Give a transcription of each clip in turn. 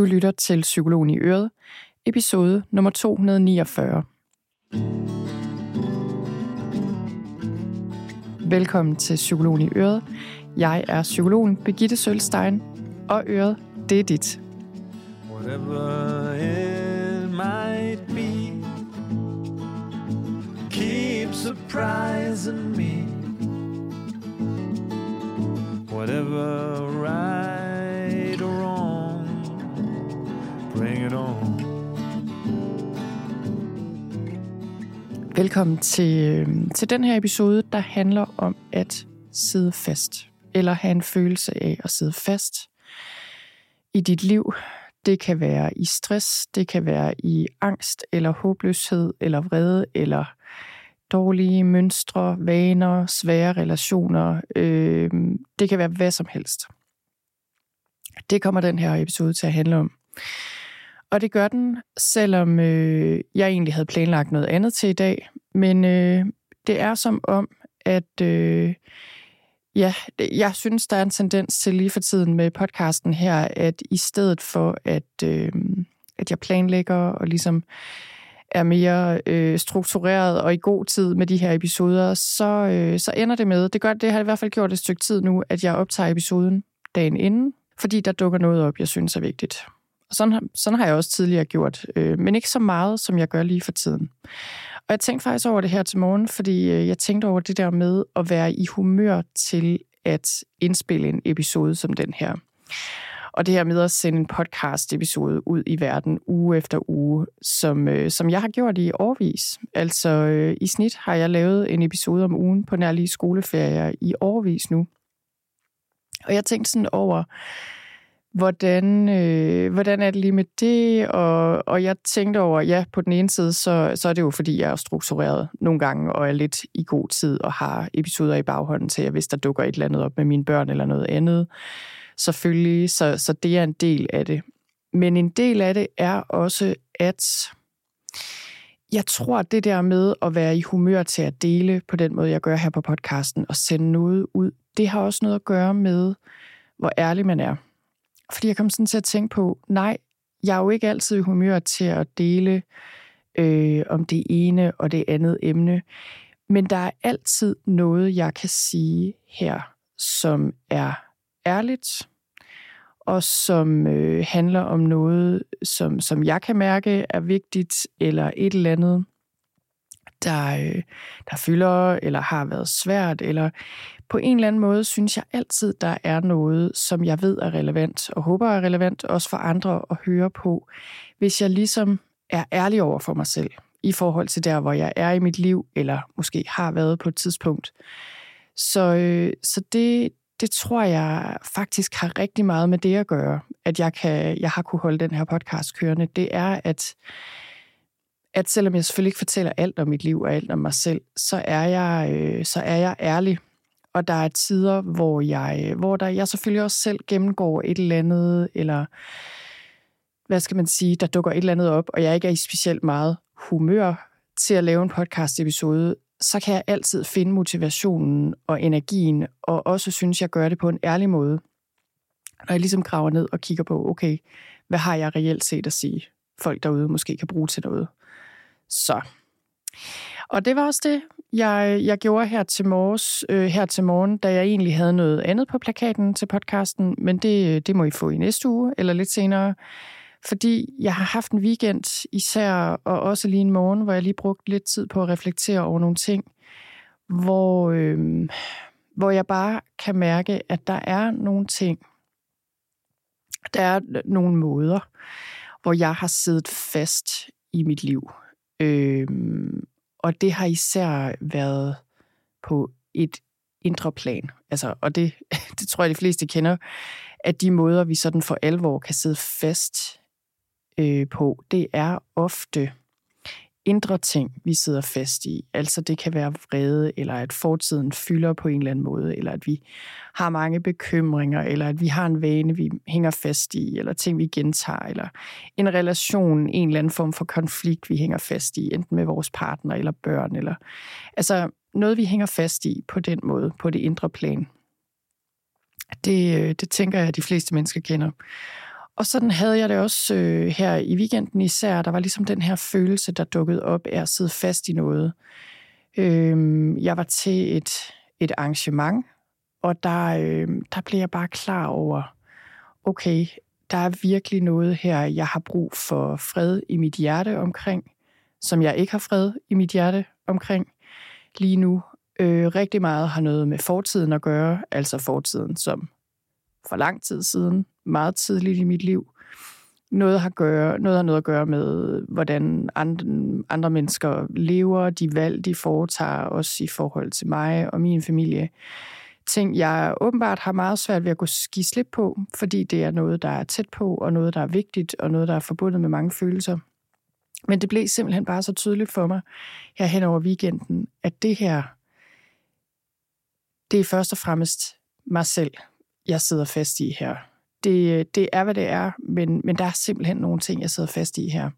Du lytter til Psykologen i Øret, episode nummer 249. Velkommen til Psykologen i Øret. Jeg er psykologen Begitte Sølstein, og Øret, det er dit. Whatever it might be Keep surprising me Whatever right Bring it on Velkommen til, øhm, til den her episode, der handler om at sidde fast. Eller have en følelse af at sidde fast i dit liv. Det kan være i stress, det kan være i angst, eller håbløshed, eller vrede, eller dårlige mønstre, vaner, svære relationer. Øh, det kan være hvad som helst. Det kommer den her episode til at handle om. Og det gør den, selvom øh, jeg egentlig havde planlagt noget andet til i dag. Men øh, det er som om, at øh, ja, jeg synes, der er en tendens til lige for tiden med podcasten her, at i stedet for, at, øh, at jeg planlægger og ligesom er mere øh, struktureret og i god tid med de her episoder, så, øh, så ender det med, det gør det har i hvert fald gjort et stykke tid nu, at jeg optager episoden dagen inden, fordi der dukker noget op, jeg synes er vigtigt. Og sådan, sådan har jeg også tidligere gjort, øh, men ikke så meget, som jeg gør lige for tiden. Og jeg tænkte faktisk over det her til morgen, fordi øh, jeg tænkte over det der med at være i humør til at indspille en episode som den her. Og det her med at sende en podcast-episode ud i verden uge efter uge, som, øh, som jeg har gjort i årvis. Altså øh, i snit har jeg lavet en episode om ugen på nærlige skoleferier i årvis nu. Og jeg tænkte sådan over, hvordan, øh, hvordan er det lige med det? Og, og jeg tænkte over, ja, på den ene side, så, så er det jo, fordi jeg er struktureret nogle gange, og er lidt i god tid, og har episoder i baghånden til, at hvis der dukker et eller andet op med mine børn eller noget andet, selvfølgelig, så, så det er en del af det. Men en del af det er også, at jeg tror, at det der med at være i humør til at dele på den måde, jeg gør her på podcasten, og sende noget ud, det har også noget at gøre med, hvor ærlig man er. Fordi jeg kom sådan til at tænke på, nej, jeg er jo ikke altid i humør til at dele øh, om det ene og det andet emne. Men der er altid noget, jeg kan sige her, som er ærligt, og som øh, handler om noget, som, som jeg kan mærke er vigtigt, eller et eller andet, der, øh, der fylder, eller har været svært, eller på en eller anden måde synes jeg altid, der er noget, som jeg ved er relevant, og håber er relevant også for andre at høre på, hvis jeg ligesom er ærlig over for mig selv, i forhold til der, hvor jeg er i mit liv, eller måske har været på et tidspunkt. Så, øh, så det, det tror jeg faktisk har rigtig meget med det at gøre, at jeg, kan, jeg har kunne holde den her podcast kørende. Det er, at, at selvom jeg selvfølgelig ikke fortæller alt om mit liv og alt om mig selv, så er jeg, øh, så er jeg ærlig og der er tider, hvor jeg, hvor der, jeg selvfølgelig også selv gennemgår et eller andet, eller hvad skal man sige, der dukker et eller andet op, og jeg ikke er i specielt meget humør til at lave en podcast-episode, så kan jeg altid finde motivationen og energien, og også synes, jeg gør det på en ærlig måde. Når jeg ligesom graver ned og kigger på, okay, hvad har jeg reelt set at sige, folk derude måske kan bruge til noget. Så. Og det var også det, jeg, jeg gjorde her til, morges, øh, her til morgen, da jeg egentlig havde noget andet på plakaten til podcasten, men det, det må I få i næste uge eller lidt senere. Fordi jeg har haft en weekend især, og også lige en morgen, hvor jeg lige brugte lidt tid på at reflektere over nogle ting, hvor, øh, hvor jeg bare kan mærke, at der er nogle ting, der er nogle måder, hvor jeg har siddet fast i mit liv. Øh, og det har især været på et indre plan. Altså, og det, det tror jeg, de fleste kender, at de måder, vi sådan for alvor kan sidde fast øh, på, det er ofte indre ting, vi sidder fast i. Altså det kan være vrede, eller at fortiden fylder på en eller anden måde, eller at vi har mange bekymringer, eller at vi har en vane, vi hænger fast i, eller ting, vi gentager, eller en relation, en eller anden form for konflikt, vi hænger fast i, enten med vores partner eller børn, eller altså noget, vi hænger fast i på den måde, på det indre plan. Det, øh, det tænker jeg, at de fleste mennesker kender. Og sådan havde jeg det også øh, her i weekenden især. Der var ligesom den her følelse, der dukkede op af at sidde fast i noget. Øh, jeg var til et, et arrangement, og der, øh, der blev jeg bare klar over, okay, der er virkelig noget her, jeg har brug for fred i mit hjerte omkring, som jeg ikke har fred i mit hjerte omkring lige nu. Øh, rigtig meget har noget med fortiden at gøre, altså fortiden som for lang tid siden, meget tidligt i mit liv. Noget har, gøre, noget har noget at gøre med, hvordan andre, andre mennesker lever, de valg, de foretager, også i forhold til mig og min familie. Ting, jeg åbenbart har meget svært ved at gå give slip på, fordi det er noget, der er tæt på, og noget, der er vigtigt, og noget, der er forbundet med mange følelser. Men det blev simpelthen bare så tydeligt for mig her hen over weekenden, at det her, det er først og fremmest mig selv, jeg sidder fast i her. Det, det er, hvad det er, men, men der er simpelthen nogle ting, jeg sidder fast i her.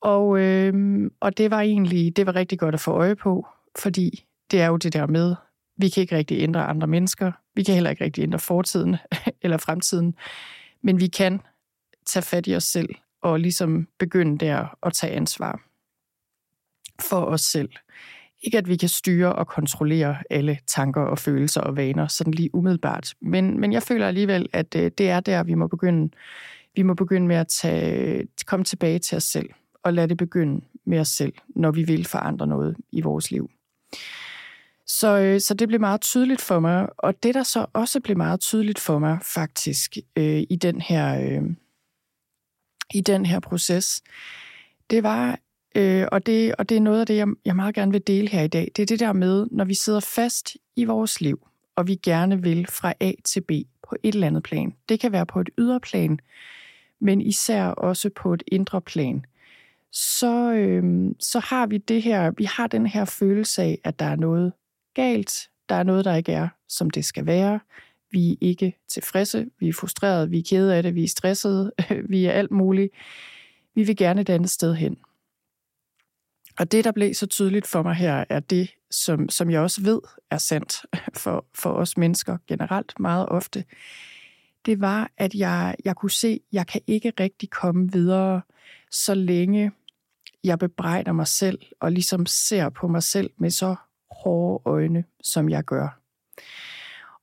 Og, øh, og det var egentlig det var rigtig godt at få øje på, fordi det er jo det der med, vi kan ikke rigtig ændre andre mennesker, vi kan heller ikke rigtig ændre fortiden eller fremtiden, men vi kan tage fat i os selv og ligesom begynde der at tage ansvar for os selv. Ikke at vi kan styre og kontrollere alle tanker og følelser og vaner sådan lige umiddelbart, men, men jeg føler alligevel, at øh, det er der, vi må begynde. Vi må begynde med at tage, komme tilbage til os selv og lade det begynde med os selv, når vi vil forandre noget i vores liv. Så, øh, så det blev meget tydeligt for mig, og det der så også blev meget tydeligt for mig faktisk øh, i den her øh, i den her proces, det var, øh, og, det, og det er noget af det, jeg, jeg meget gerne vil dele her i dag, det er det der med, når vi sidder fast i vores liv, og vi gerne vil fra A til B på et eller andet plan. Det kan være på et ydre plan, men især også på et indre plan. Så, øh, så har vi det her, vi har den her følelse af, at der er noget galt, der er noget, der ikke er, som det skal være. Vi er ikke tilfredse, vi er frustrerede, vi er kede af det, vi er stressede, vi er alt muligt. Vi vil gerne et andet sted hen. Og det, der blev så tydeligt for mig her, er det, som, som jeg også ved er sandt for, for os mennesker generelt meget ofte. Det var, at jeg, jeg kunne se, at jeg kan ikke rigtig komme videre, så længe jeg bebrejder mig selv og ligesom ser på mig selv med så hårde øjne, som jeg gør.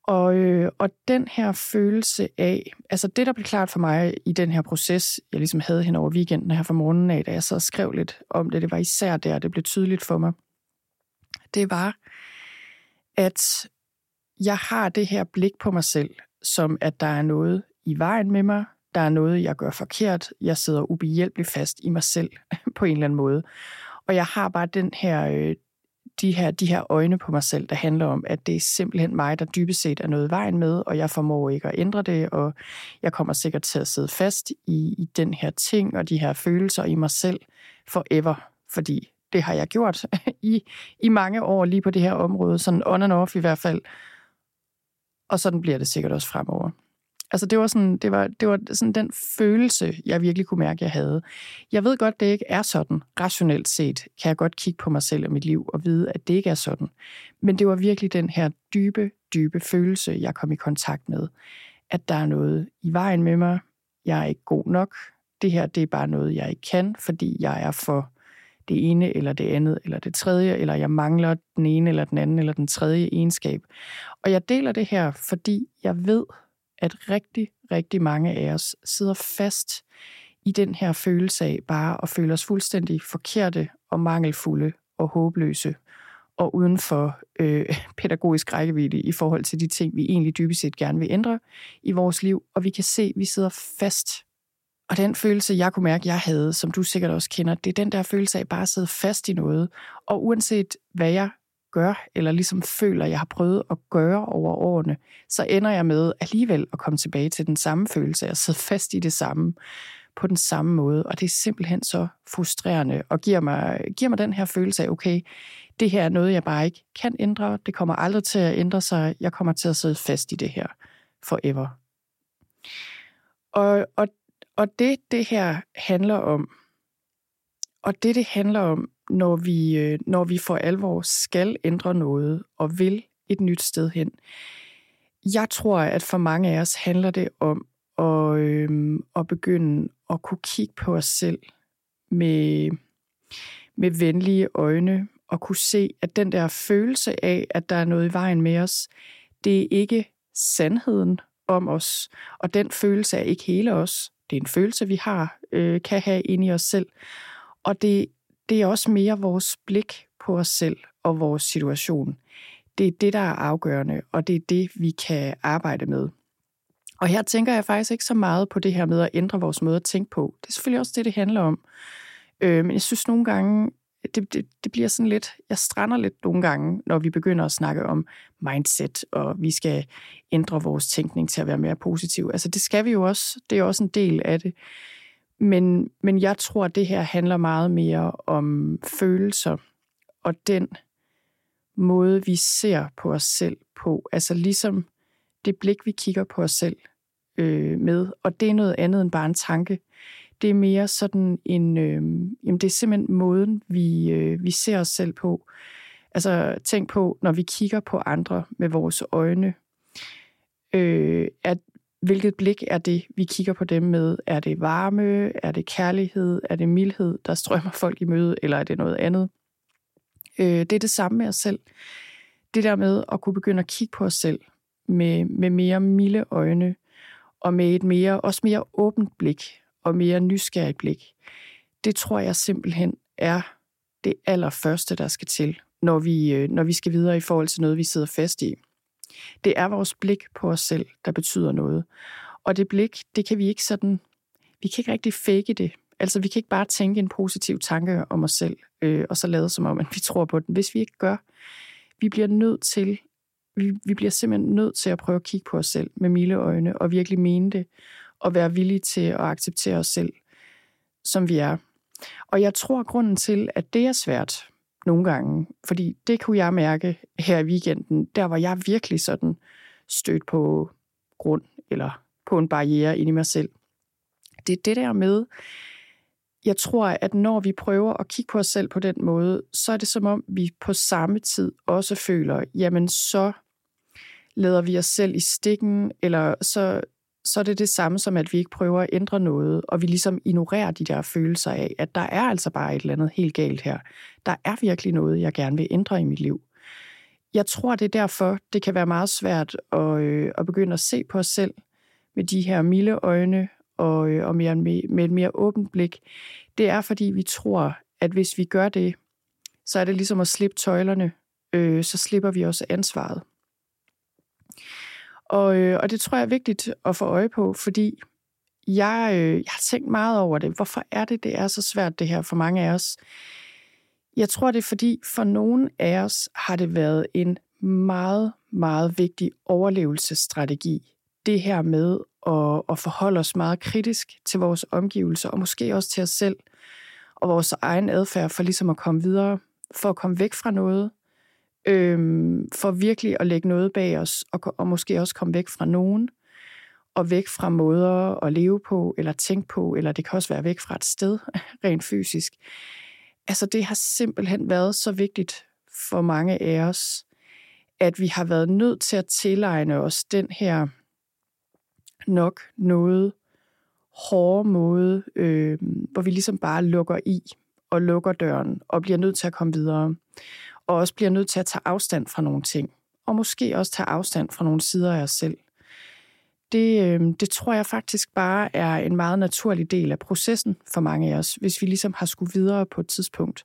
Og, øh, og den her følelse af, altså det, der blev klart for mig i den her proces, jeg ligesom havde hen over weekenden her fra morgenen af, da jeg så skrev lidt om det, det var især der, det blev tydeligt for mig, det var, at jeg har det her blik på mig selv, som at der er noget i vejen med mig, der er noget, jeg gør forkert, jeg sidder ubehjælpeligt fast i mig selv på en eller anden måde. Og jeg har bare den her, øh, de her, de her øjne på mig selv, der handler om, at det er simpelthen mig, der dybest set er noget i vejen med, og jeg formår ikke at ændre det, og jeg kommer sikkert til at sidde fast i, i den her ting og de her følelser i mig selv forever, fordi det har jeg gjort i, i mange år lige på det her område, sådan on and off i hvert fald, og sådan bliver det sikkert også fremover. Altså det var sådan, det var, det var sådan den følelse, jeg virkelig kunne mærke, jeg havde. Jeg ved godt, det ikke er sådan. Rationelt set kan jeg godt kigge på mig selv og mit liv og vide, at det ikke er sådan. Men det var virkelig den her dybe, dybe følelse, jeg kom i kontakt med. At der er noget i vejen med mig. Jeg er ikke god nok. Det her, det er bare noget, jeg ikke kan, fordi jeg er for det ene eller det andet eller det tredje, eller jeg mangler den ene eller den anden eller den tredje egenskab. Og jeg deler det her, fordi jeg ved, at rigtig, rigtig mange af os sidder fast i den her følelse af bare at føle os fuldstændig forkerte og mangelfulde og håbløse og uden for øh, pædagogisk rækkevidde i forhold til de ting, vi egentlig dybest set gerne vil ændre i vores liv. Og vi kan se, at vi sidder fast. Og den følelse, jeg kunne mærke, jeg havde, som du sikkert også kender, det er den der følelse af bare at sidde fast i noget. Og uanset hvad jeg gør, eller ligesom føler, jeg har prøvet at gøre over årene, så ender jeg med alligevel at komme tilbage til den samme følelse, og sidde fast i det samme på den samme måde, og det er simpelthen så frustrerende, og giver mig, giver mig den her følelse af, okay, det her er noget, jeg bare ikke kan ændre, det kommer aldrig til at ændre sig, jeg kommer til at sidde fast i det her forever. Og, og, og det, det her handler om, og det, det handler om, når vi, øh, når vi for alvor skal ændre noget og vil et nyt sted hen. Jeg tror, at for mange af os handler det om at, øh, at begynde at kunne kigge på os selv med, med venlige øjne, og kunne se, at den der følelse af, at der er noget i vejen med os, det er ikke sandheden om os, og den følelse er ikke hele os. Det er en følelse, vi har, øh, kan have inde i os selv. Og det, det er også mere vores blik på os selv og vores situation. Det er det, der er afgørende, og det er det, vi kan arbejde med. Og her tænker jeg faktisk ikke så meget på det her med at ændre vores måde at tænke på. Det er selvfølgelig også det, det handler om. Øh, men jeg synes nogle gange, det, det, det bliver sådan lidt, jeg strander lidt nogle gange, når vi begynder at snakke om mindset, og vi skal ændre vores tænkning til at være mere positiv. Altså det skal vi jo også, det er også en del af det. Men, men jeg tror, at det her handler meget mere om følelser, og den måde, vi ser på os selv på. Altså ligesom det blik, vi kigger på os selv øh, med. Og det er noget andet end bare en tanke. Det er mere sådan en... Øh, jamen det er simpelthen måden, vi, øh, vi ser os selv på. Altså tænk på, når vi kigger på andre med vores øjne, øh, at hvilket blik er det, vi kigger på dem med? Er det varme? Er det kærlighed? Er det mildhed, der strømmer folk i møde? Eller er det noget andet? Øh, det er det samme med os selv. Det der med at kunne begynde at kigge på os selv med, med mere milde øjne, og med et mere, også mere åbent blik, og mere nysgerrigt blik. Det tror jeg simpelthen er det allerførste, der skal til, når vi, øh, når vi skal videre i forhold til noget, vi sidder fast i. Det er vores blik på os selv, der betyder noget. Og det blik, det kan vi ikke sådan, vi kan ikke rigtig fake det. Altså, vi kan ikke bare tænke en positiv tanke om os selv, øh, og så lade som om, at vi tror på den. Hvis vi ikke gør, vi bliver nødt til, vi, vi bliver simpelthen nødt til at prøve at kigge på os selv med milde øjne, og virkelig mene det, og være villige til at acceptere os selv, som vi er. Og jeg tror, grunden til, at det er svært nogle gange, fordi det kunne jeg mærke her i weekenden, der var jeg virkelig sådan stødt på grund, eller på en barriere inde i mig selv. Det er det der med, jeg tror, at når vi prøver at kigge på os selv på den måde, så er det som om, vi på samme tid også føler, jamen så lader vi os selv i stikken, eller så, så er det det samme som, at vi ikke prøver at ændre noget, og vi ligesom ignorerer de der følelser af, at der er altså bare et eller andet helt galt her. Der er virkelig noget, jeg gerne vil ændre i mit liv. Jeg tror, det er derfor, det kan være meget svært at, øh, at begynde at se på os selv med de her milde øjne og, øh, og mere, med, med et mere åbent blik. Det er, fordi vi tror, at hvis vi gør det, så er det ligesom at slippe tøjlerne, øh, så slipper vi også ansvaret. Og, øh, og det tror jeg er vigtigt at få øje på, fordi jeg, øh, jeg har tænkt meget over det. Hvorfor er det, det er så svært, det her for mange af os? Jeg tror, det er fordi, for nogle af os har det været en meget, meget vigtig overlevelsesstrategi. Det her med at, at forholde os meget kritisk til vores omgivelser, og måske også til os selv og vores egen adfærd, for ligesom at komme videre, for at komme væk fra noget, øhm, for virkelig at lægge noget bag os, og, og måske også komme væk fra nogen, og væk fra måder at leve på, eller tænke på, eller det kan også være væk fra et sted, rent fysisk. Altså det har simpelthen været så vigtigt for mange af os, at vi har været nødt til at tilegne os den her nok noget hårde måde, øh, hvor vi ligesom bare lukker i og lukker døren og bliver nødt til at komme videre og også bliver nødt til at tage afstand fra nogle ting, og måske også tage afstand fra nogle sider af os selv. Det, øhm, det tror jeg faktisk bare er en meget naturlig del af processen for mange af os, hvis vi ligesom har skulle videre på et tidspunkt,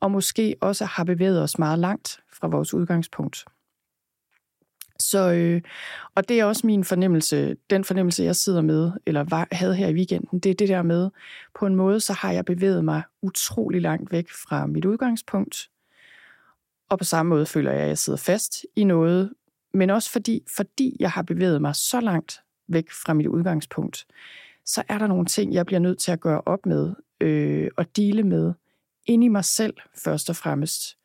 og måske også har bevæget os meget langt fra vores udgangspunkt. Så, øh, og det er også min fornemmelse, den fornemmelse, jeg sidder med, eller var, havde her i weekenden, det er det der med, på en måde, så har jeg bevæget mig utrolig langt væk fra mit udgangspunkt, og på samme måde føler jeg, at jeg sidder fast i noget, men også fordi, fordi jeg har bevæget mig så langt væk fra mit udgangspunkt, så er der nogle ting, jeg bliver nødt til at gøre op med øh, og dele med ind i mig selv først og fremmest.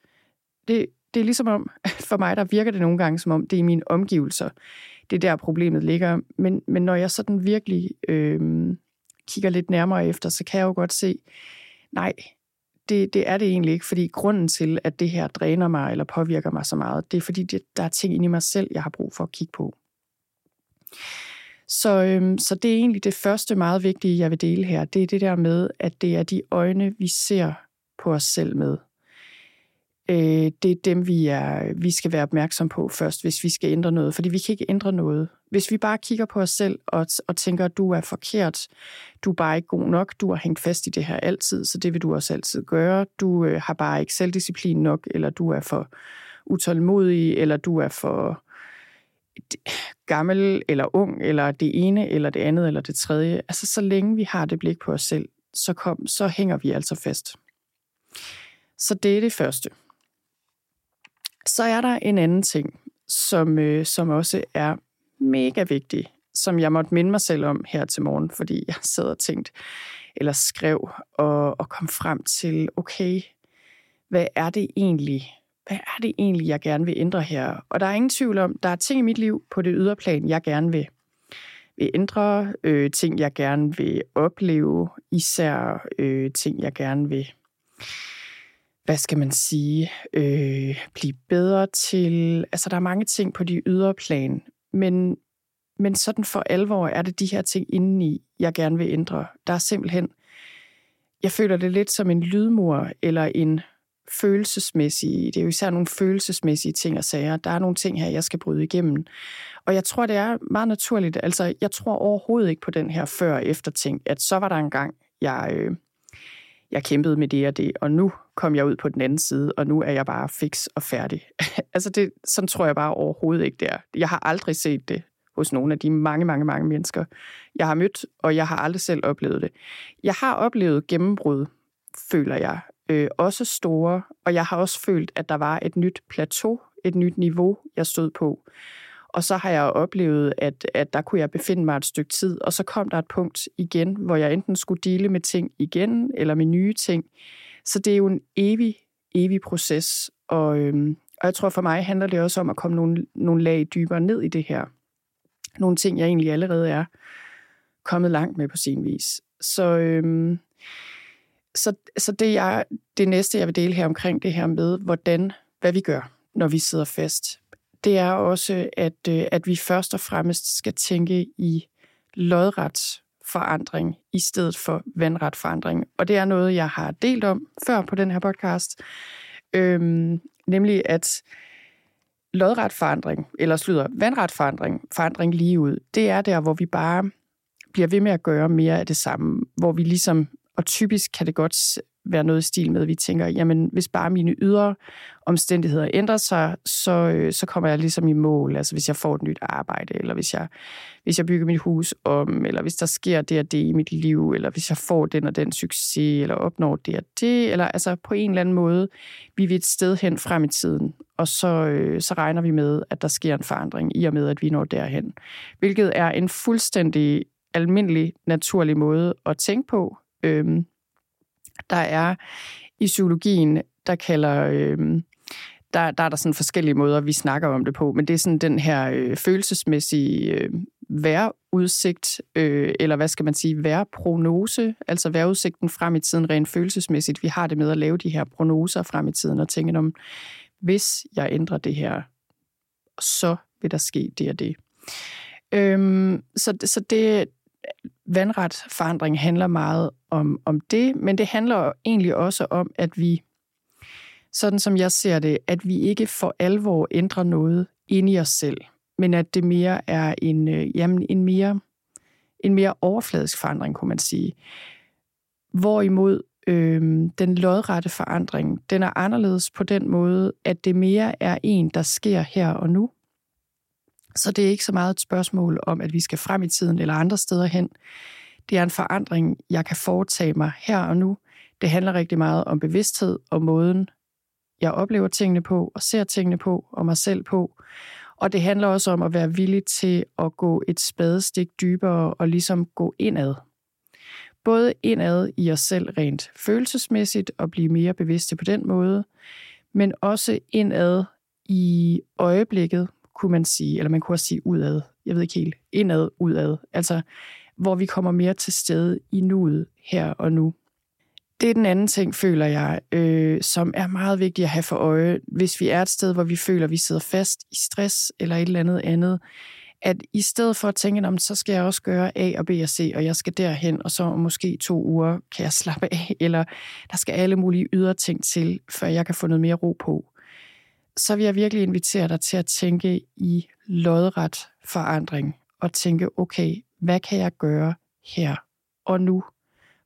Det, det er ligesom om, for mig der virker det nogle gange som om, det er i mine omgivelser. Det er der problemet ligger. Men, men når jeg sådan virkelig øh, kigger lidt nærmere efter, så kan jeg jo godt se, nej, det, det er det egentlig ikke, fordi grunden til, at det her dræner mig eller påvirker mig så meget, det er fordi, det, der er ting inde i mig selv, jeg har brug for at kigge på. Så, øhm, så det er egentlig det første meget vigtige, jeg vil dele her. Det er det der med, at det er de øjne, vi ser på os selv med. Øh, det er dem, vi, er, vi skal være opmærksom på først, hvis vi skal ændre noget. Fordi vi kan ikke ændre noget. Hvis vi bare kigger på os selv og, og tænker, at du er forkert, du er bare ikke god nok, du har hængt fast i det her altid, så det vil du også altid gøre. Du øh, har bare ikke selvdisciplin nok, eller du er for utålmodig, eller du er for gammel eller ung, eller det ene, eller det andet, eller det tredje. Altså, så længe vi har det blik på os selv, så, kom, så hænger vi altså fast. Så det er det første. Så er der en anden ting, som, øh, som også er mega vigtig, som jeg måtte minde mig selv om her til morgen, fordi jeg sad og tænkte, eller skrev, og, og kom frem til, okay, hvad er det egentlig, hvad er det egentlig, jeg gerne vil ændre her? Og der er ingen tvivl om, der er ting i mit liv på det ydre plan, jeg gerne vil, vil ændre, øh, ting, jeg gerne vil opleve, især øh, ting, jeg gerne vil hvad skal man sige, øh, blive bedre til. Altså, der er mange ting på de ydre plan, men, men sådan for alvor er det de her ting indeni, jeg gerne vil ændre. Der er simpelthen, jeg føler det lidt som en lydmur eller en følelsesmæssige, det er jo især nogle følelsesmæssige ting og sager. Der er nogle ting her, jeg skal bryde igennem. Og jeg tror, det er meget naturligt. Altså, jeg tror overhovedet ikke på den her før- og efter ting, at så var der en gang, jeg, øh, jeg kæmpede med det og det, og nu kom jeg ud på den anden side, og nu er jeg bare fix og færdig. altså, det, sådan tror jeg bare overhovedet ikke, det er. Jeg har aldrig set det hos nogle af de mange, mange, mange mennesker, jeg har mødt, og jeg har aldrig selv oplevet det. Jeg har oplevet gennembrud, føler jeg, øh, også store, og jeg har også følt, at der var et nyt plateau, et nyt niveau, jeg stod på. Og så har jeg oplevet, at, at der kunne jeg befinde mig et stykke tid, og så kom der et punkt igen, hvor jeg enten skulle dele med ting igen, eller med nye ting. Så det er jo en evig, evig proces, og, øhm, og jeg tror for mig handler det også om at komme nogle, nogle lag dybere ned i det her. Nogle ting, jeg egentlig allerede er kommet langt med på sin vis. Så, øhm, så, så det, jeg, det næste, jeg vil dele her omkring det her med, hvordan, hvad vi gør, når vi sidder fast det er også, at, øh, at vi først og fremmest skal tænke i lodret forandring i stedet for vandret forandring. Og det er noget, jeg har delt om før på den her podcast. Øhm, nemlig at lodret forandring, eller slutter vandret forandring, forandring lige ud, det er der, hvor vi bare bliver ved med at gøre mere af det samme, hvor vi ligesom, og typisk kan det godt være noget i stil med, at vi tænker, jamen hvis bare mine ydre omstændigheder ændrer sig, så, øh, så kommer jeg ligesom i mål. Altså hvis jeg får et nyt arbejde, eller hvis jeg, hvis jeg bygger mit hus om, eller hvis der sker det og det i mit liv, eller hvis jeg får den og den succes, eller opnår det og det, eller altså på en eller anden måde, vi vil et sted hen frem i tiden, og så, øh, så regner vi med, at der sker en forandring i og med, at vi når derhen. Hvilket er en fuldstændig almindelig, naturlig måde at tænke på. Øhm, der er i psykologien, der kalder... Øh, der, der er der sådan forskellige måder, vi snakker om det på, men det er sådan den her øh, følelsesmæssige øh, værudsigt, øh, eller hvad skal man sige, værprognose, altså vejrudsigten frem i tiden rent følelsesmæssigt. Vi har det med at lave de her prognoser frem i tiden og tænke om, hvis jeg ændrer det her, så vil der ske det og det. Øhm, så, så det, vandretsforandring handler meget om, om det, men det handler egentlig også om, at vi, sådan som jeg ser det, at vi ikke for alvor ændrer noget inde i os selv, men at det mere er en, øh, jamen, en, mere, en mere overfladisk forandring, kunne man sige. Hvorimod øh, den lodrette forandring, den er anderledes på den måde, at det mere er en, der sker her og nu, så det er ikke så meget et spørgsmål om, at vi skal frem i tiden eller andre steder hen. Det er en forandring, jeg kan foretage mig her og nu. Det handler rigtig meget om bevidsthed og måden, jeg oplever tingene på og ser tingene på og mig selv på. Og det handler også om at være villig til at gå et spadestik dybere og ligesom gå indad. Både indad i os selv rent følelsesmæssigt og blive mere bevidste på den måde, men også indad i øjeblikket, kunne man sige, eller man kunne også sige udad, jeg ved ikke helt, indad, udad, altså hvor vi kommer mere til stede i nuet her og nu. Det er den anden ting, føler jeg, øh, som er meget vigtigt at have for øje, hvis vi er et sted, hvor vi føler, at vi sidder fast i stress eller et eller andet andet, at i stedet for at tænke, om så skal jeg også gøre A og B og C, og jeg skal derhen, og så om måske to uger kan jeg slappe af, eller der skal alle mulige ydre ting til, før jeg kan få noget mere ro på, så vil jeg virkelig invitere dig til at tænke i lodret forandring, og tænke, okay, hvad kan jeg gøre her og nu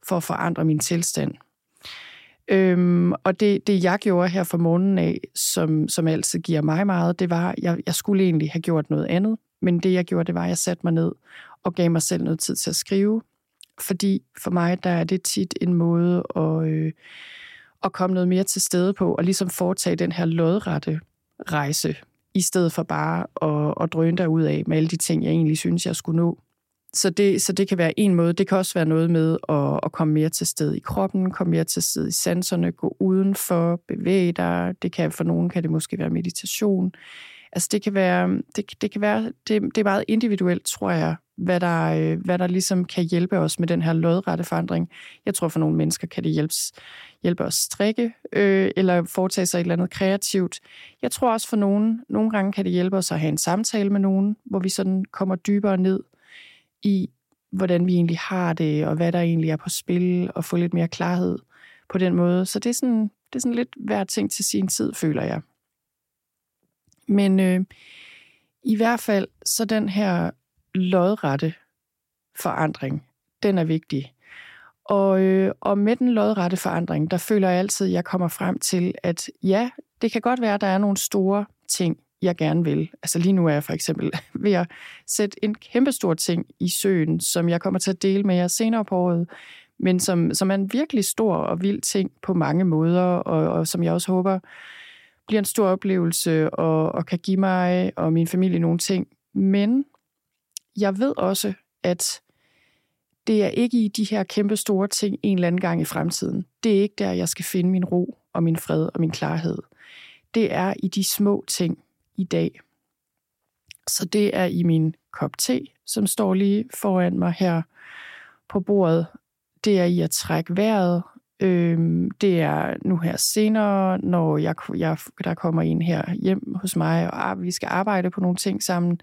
for at forandre min tilstand? Øhm, og det, det, jeg gjorde her for morgenen af, som, som altid giver mig meget, det var, jeg, jeg skulle egentlig have gjort noget andet, men det, jeg gjorde, det var, at jeg satte mig ned og gav mig selv noget tid til at skrive. Fordi for mig, der er det tit en måde at, øh, at komme noget mere til stede på, og ligesom foretage den her lodrette rejse, i stedet for bare at, at drøne ud af med alle de ting, jeg egentlig synes, jeg skulle nå. Så det, så det kan være en måde. Det kan også være noget med at, at komme mere til stede i kroppen, komme mere til stede i sanserne, gå udenfor, bevæge dig. Det kan, for nogen kan det måske være meditation. Altså det kan være, det, det kan være, det, det er meget individuelt, tror jeg, hvad der, øh, hvad der ligesom kan hjælpe os med den her lodrette forandring. Jeg tror for nogle mennesker kan det hjælpes, hjælpe os strikke, øh, eller foretage sig et eller andet kreativt. Jeg tror også for nogen, nogle gange kan det hjælpe os at have en samtale med nogen, hvor vi sådan kommer dybere ned i, hvordan vi egentlig har det, og hvad der egentlig er på spil, og få lidt mere klarhed på den måde. Så det er sådan, det er sådan lidt hver ting til sin tid, føler jeg. Men øh, i hvert fald, så den her lodrette forandring, den er vigtig. Og, øh, og med den lodrette forandring, der føler jeg altid, at jeg kommer frem til, at ja, det kan godt være, at der er nogle store ting, jeg gerne vil. Altså lige nu er jeg for eksempel ved at sætte en kæmpe stor ting i søen, som jeg kommer til at dele med jer senere på året, men som, som er en virkelig stor og vild ting på mange måder, og, og som jeg også håber bliver en stor oplevelse og, og kan give mig og min familie nogle ting. Men jeg ved også, at det er ikke i de her kæmpe store ting en eller anden gang i fremtiden. Det er ikke der, jeg skal finde min ro og min fred og min klarhed. Det er i de små ting i dag. Så det er i min kop te, som står lige foran mig her på bordet. Det er i at trække vejret. Øhm, det er nu her senere, når jeg, jeg, der kommer en her hjem hos mig, og ah, vi skal arbejde på nogle ting sammen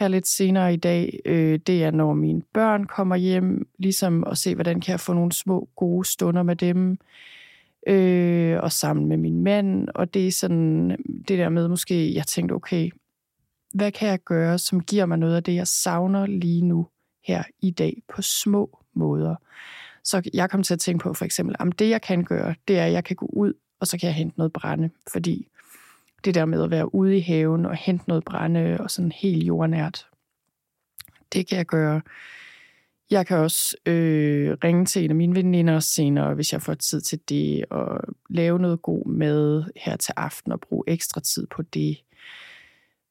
her lidt senere i dag. Øh, det er, når mine børn kommer hjem, ligesom at se, hvordan kan jeg få nogle små gode stunder med dem øh, og sammen med min mand. Og det er sådan det der med måske, jeg tænkte, okay, hvad kan jeg gøre, som giver mig noget af det, jeg savner lige nu her i dag på små måder. Så jeg kom til at tænke på for eksempel, om det jeg kan gøre, det er, at jeg kan gå ud, og så kan jeg hente noget brænde. Fordi det der med at være ude i haven og hente noget brænde og sådan helt jordnært, det kan jeg gøre jeg kan også øh, ringe til en af mine veninder senere, hvis jeg får tid til det, og lave noget god mad her til aften og bruge ekstra tid på det.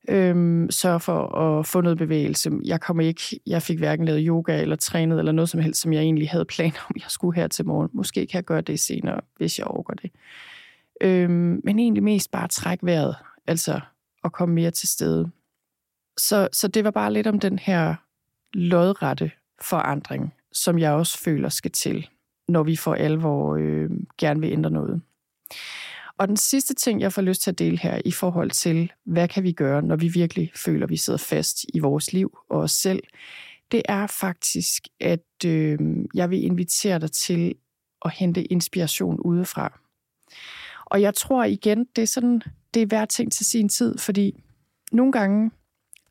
Øhm, sørge for at få noget bevægelse. Jeg kommer ikke, jeg fik hverken lavet yoga eller trænet eller noget som helst, som jeg egentlig havde planer om, jeg skulle her til morgen. Måske kan jeg gøre det senere, hvis jeg overgår det. Øhm, men egentlig mest bare trække vejret, altså at komme mere til stede. Så, så det var bare lidt om den her lodrette forandring, som jeg også føler skal til, når vi for alvor øh, gerne vil ændre noget. Og den sidste ting, jeg får lyst til at dele her i forhold til, hvad kan vi gøre, når vi virkelig føler, at vi sidder fast i vores liv og os selv, det er faktisk, at øh, jeg vil invitere dig til at hente inspiration udefra. Og jeg tror igen, det er sådan, det er hver ting til sin tid, fordi nogle gange,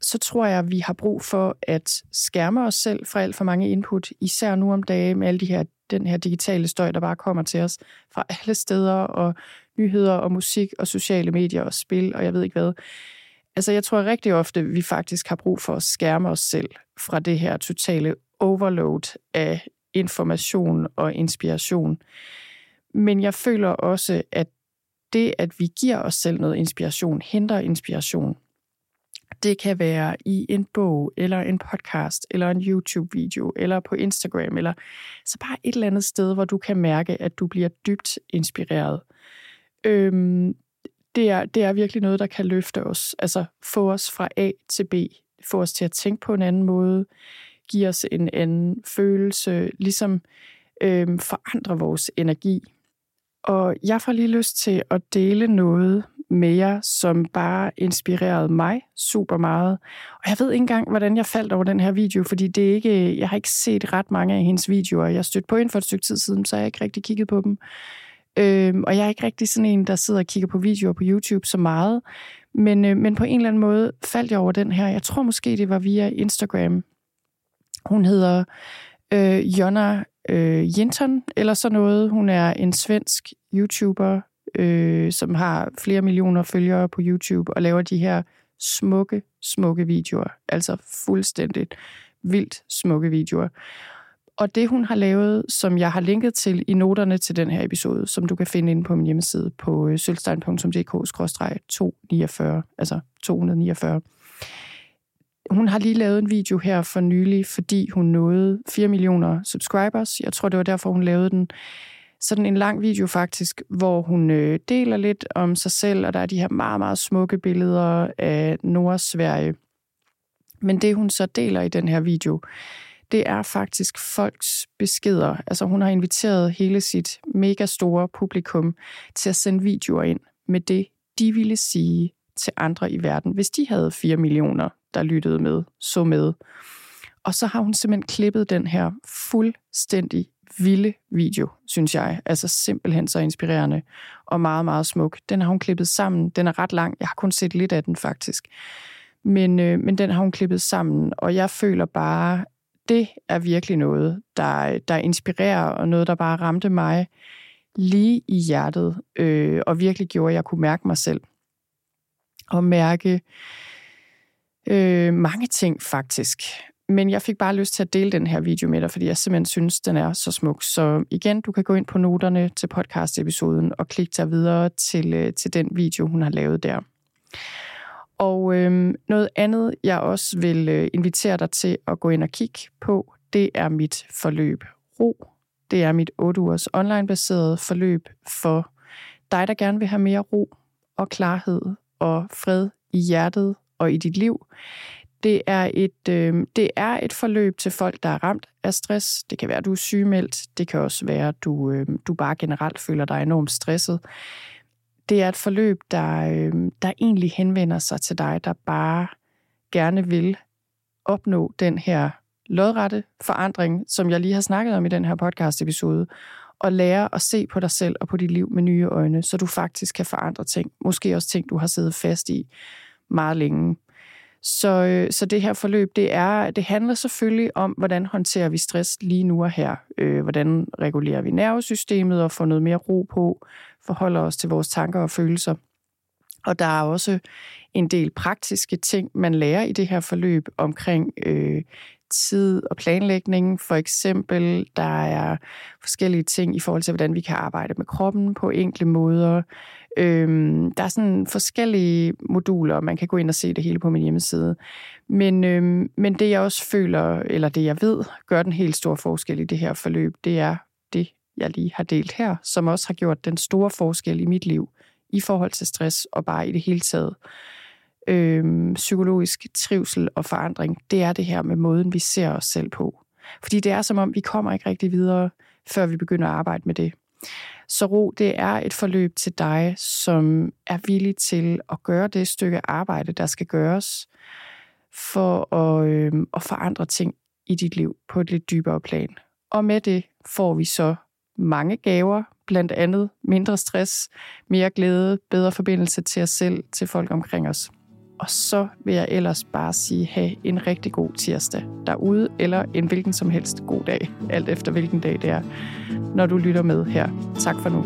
så tror jeg, at vi har brug for at skærme os selv fra alt for mange input, især nu om dagen med alle de her, den her digitale støj, der bare kommer til os fra alle steder, og nyheder og musik og sociale medier og spil, og jeg ved ikke hvad. Altså, jeg tror rigtig ofte, vi faktisk har brug for at skærme os selv fra det her totale overload af information og inspiration. Men jeg føler også, at det, at vi giver os selv noget inspiration, henter inspiration, det kan være i en bog, eller en podcast, eller en YouTube-video, eller på Instagram, eller så bare et eller andet sted, hvor du kan mærke, at du bliver dybt inspireret. Øhm, det, er, det er virkelig noget, der kan løfte os, altså få os fra A til B, få os til at tænke på en anden måde, give os en anden følelse, ligesom øhm, forandre vores energi. Og jeg får lige lyst til at dele noget med jer, som bare inspirerede mig super meget. Og jeg ved ikke engang, hvordan jeg faldt over den her video, fordi det er ikke, jeg har ikke set ret mange af hendes videoer. Jeg stødte på hende for et stykke tid siden, så jeg har ikke rigtig kigget på dem. Øhm, og jeg er ikke rigtig sådan en, der sidder og kigger på videoer på YouTube så meget. Men, øh, men på en eller anden måde faldt jeg over den her. Jeg tror måske, det var via Instagram. Hun hedder øh, Jonna øh, Jenton, eller sådan noget. Hun er en svensk YouTuber, øh, som har flere millioner følgere på YouTube og laver de her smukke, smukke videoer. Altså fuldstændigt vildt smukke videoer. Og det, hun har lavet, som jeg har linket til i noterne til den her episode, som du kan finde inde på min hjemmeside på øh, sølvstein.dk-249, altså 249. Hun har lige lavet en video her for nylig, fordi hun nåede 4 millioner subscribers. Jeg tror, det var derfor, hun lavede den. Sådan en lang video faktisk, hvor hun øh, deler lidt om sig selv, og der er de her meget, meget smukke billeder af Nordsverige. Men det, hun så deler i den her video, det er faktisk folks beskeder. Altså hun har inviteret hele sit mega store publikum til at sende videoer ind med det, de ville sige til andre i verden, hvis de havde 4 millioner, der lyttede med, så med. Og så har hun simpelthen klippet den her fuldstændig vilde video, synes jeg. Altså simpelthen så inspirerende og meget, meget smuk. Den har hun klippet sammen. Den er ret lang. Jeg har kun set lidt af den faktisk. Men, øh, men den har hun klippet sammen, og jeg føler bare, det er virkelig noget, der, der inspirerer, og noget, der bare ramte mig lige i hjertet, øh, og virkelig gjorde, at jeg kunne mærke mig selv. Og mærke øh, mange ting faktisk. Men jeg fik bare lyst til at dele den her video med dig, fordi jeg simpelthen synes, den er så smuk. Så igen, du kan gå ind på noterne til podcast-episoden og klikke dig videre til, øh, til den video, hun har lavet der. Og øh, noget andet, jeg også vil øh, invitere dig til at gå ind og kigge på, det er mit forløb Ro. Det er mit 8 ugers online-baserede forløb for dig, der gerne vil have mere ro og klarhed og fred i hjertet og i dit liv. Det er et, øh, det er et forløb til folk, der er ramt af stress. Det kan være, at du er sygemeldt. Det kan også være, at du, øh, du bare generelt føler dig enormt stresset det er et forløb, der, øh, der egentlig henvender sig til dig, der bare gerne vil opnå den her lodrette forandring, som jeg lige har snakket om i den her podcast-episode, og lære at se på dig selv og på dit liv med nye øjne, så du faktisk kan forandre ting. Måske også ting, du har siddet fast i meget længe. Så, øh, så det her forløb, det, er, det handler selvfølgelig om, hvordan håndterer vi stress lige nu og her. Øh, hvordan regulerer vi nervesystemet og får noget mere ro på forholder os til vores tanker og følelser. Og der er også en del praktiske ting, man lærer i det her forløb omkring øh, tid og planlægning. For eksempel, der er forskellige ting i forhold til, hvordan vi kan arbejde med kroppen på enkle måder. Øhm, der er sådan forskellige moduler, og man kan gå ind og se det hele på min hjemmeside. Men, øhm, men det jeg også føler, eller det jeg ved, gør den helt store forskel i det her forløb, det er det, jeg lige har delt her, som også har gjort den store forskel i mit liv i forhold til stress og bare i det hele taget. Øhm, psykologisk trivsel og forandring, det er det her med måden, vi ser os selv på. Fordi det er som om, vi kommer ikke rigtig videre, før vi begynder at arbejde med det. Så ro, det er et forløb til dig, som er villig til at gøre det stykke arbejde, der skal gøres, for at, øh, at forandre ting i dit liv på et lidt dybere plan. Og med det får vi så mange gaver, blandt andet mindre stress, mere glæde, bedre forbindelse til os selv, til folk omkring os. Og så vil jeg ellers bare sige, have en rigtig god tirsdag derude, eller en hvilken som helst god dag, alt efter hvilken dag det er, når du lytter med her. Tak for nu.